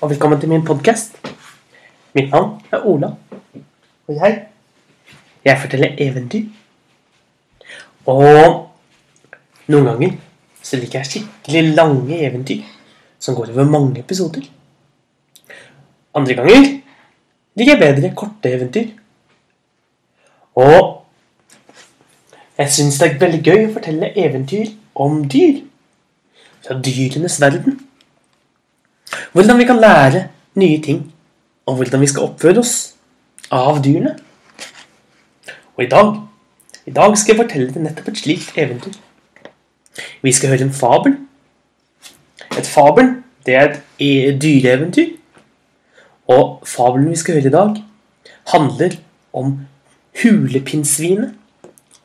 og velkommen til min podkast. Mitt navn er Ola, og jeg Jeg forteller eventyr. Og noen ganger så liker jeg skikkelig lange eventyr som går over mange episoder. Andre ganger liker jeg bedre korte eventyr. Og jeg syns det er veldig gøy å fortelle eventyr om dyr. Fra dyrenes verden. Hvordan vi kan lære nye ting, og hvordan vi skal oppføre oss av dyrene. Og i dag i dag skal jeg fortelle deg nettopp et slikt eventyr. Vi skal høre en fabel. Et fabel, det er et e- dyreeventyr. Og fabelen vi skal høre i dag, handler om hulepinnsvinet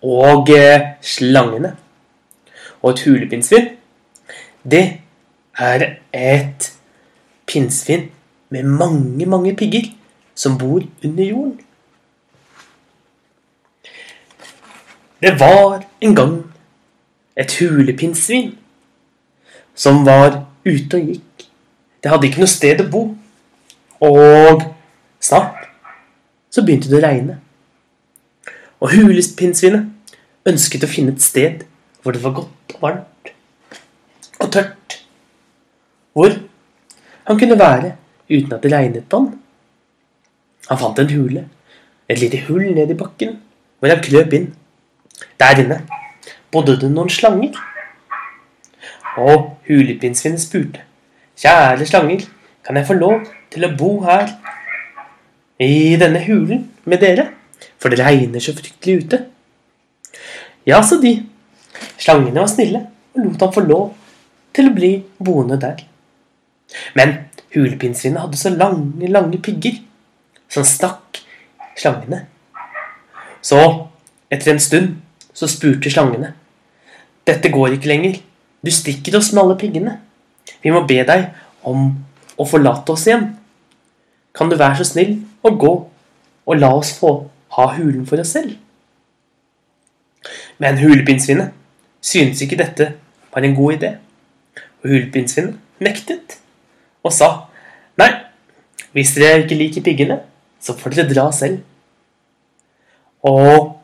og eh, slangene. Og et hulepinnsvin, det er et pinnsvin med mange, mange pigger som bor under jorden. Det var en gang et hulepinnsvin som var ute og gikk. Det hadde ikke noe sted å bo. Og snart så begynte det å regne. Og hulepinnsvinet ønsket å finne et sted hvor det var godt og varmt og tørt. Hvor han kunne være uten at det regnet på han. Han fant en hule, et lite hull ned i bakken, hvor han krøp inn. Der inne bodde det noen slanger. Og hulepinnsvinet spurte. Kjære slanger, kan jeg få lov til å bo her i denne hulen med dere? For det regner så fryktelig ute. Ja, sa de. Slangene var snille og lot ham få lov til å bli boende der. Men hulepinnsvinet hadde så lange, lange pigger som stakk slangene. Så, etter en stund, så spurte slangene. Dette går ikke lenger. Du stikker oss med alle piggene. Vi må be deg om å forlate oss igjen. Kan du være så snill å gå og la oss få ha hulen for oss selv? Men hulepinnsvinet syntes ikke dette var en god idé. Og hulepinnsvinet nektet og sa Nei, hvis dere ikke liker piggene, så får dere dra selv. Og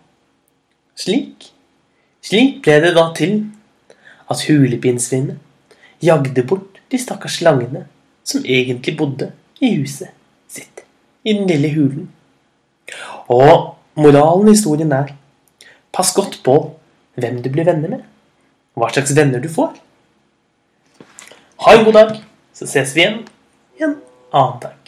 slik Slik ble det da til at hulepinnsvinet jagde bort de stakkars slangene som egentlig bodde i huset sitt, i den lille hulen. Og moralen i historien er pass godt på hvem du blir venner med, hva slags venner du får. Ha en god dag, så ses vi igjen en annen dag.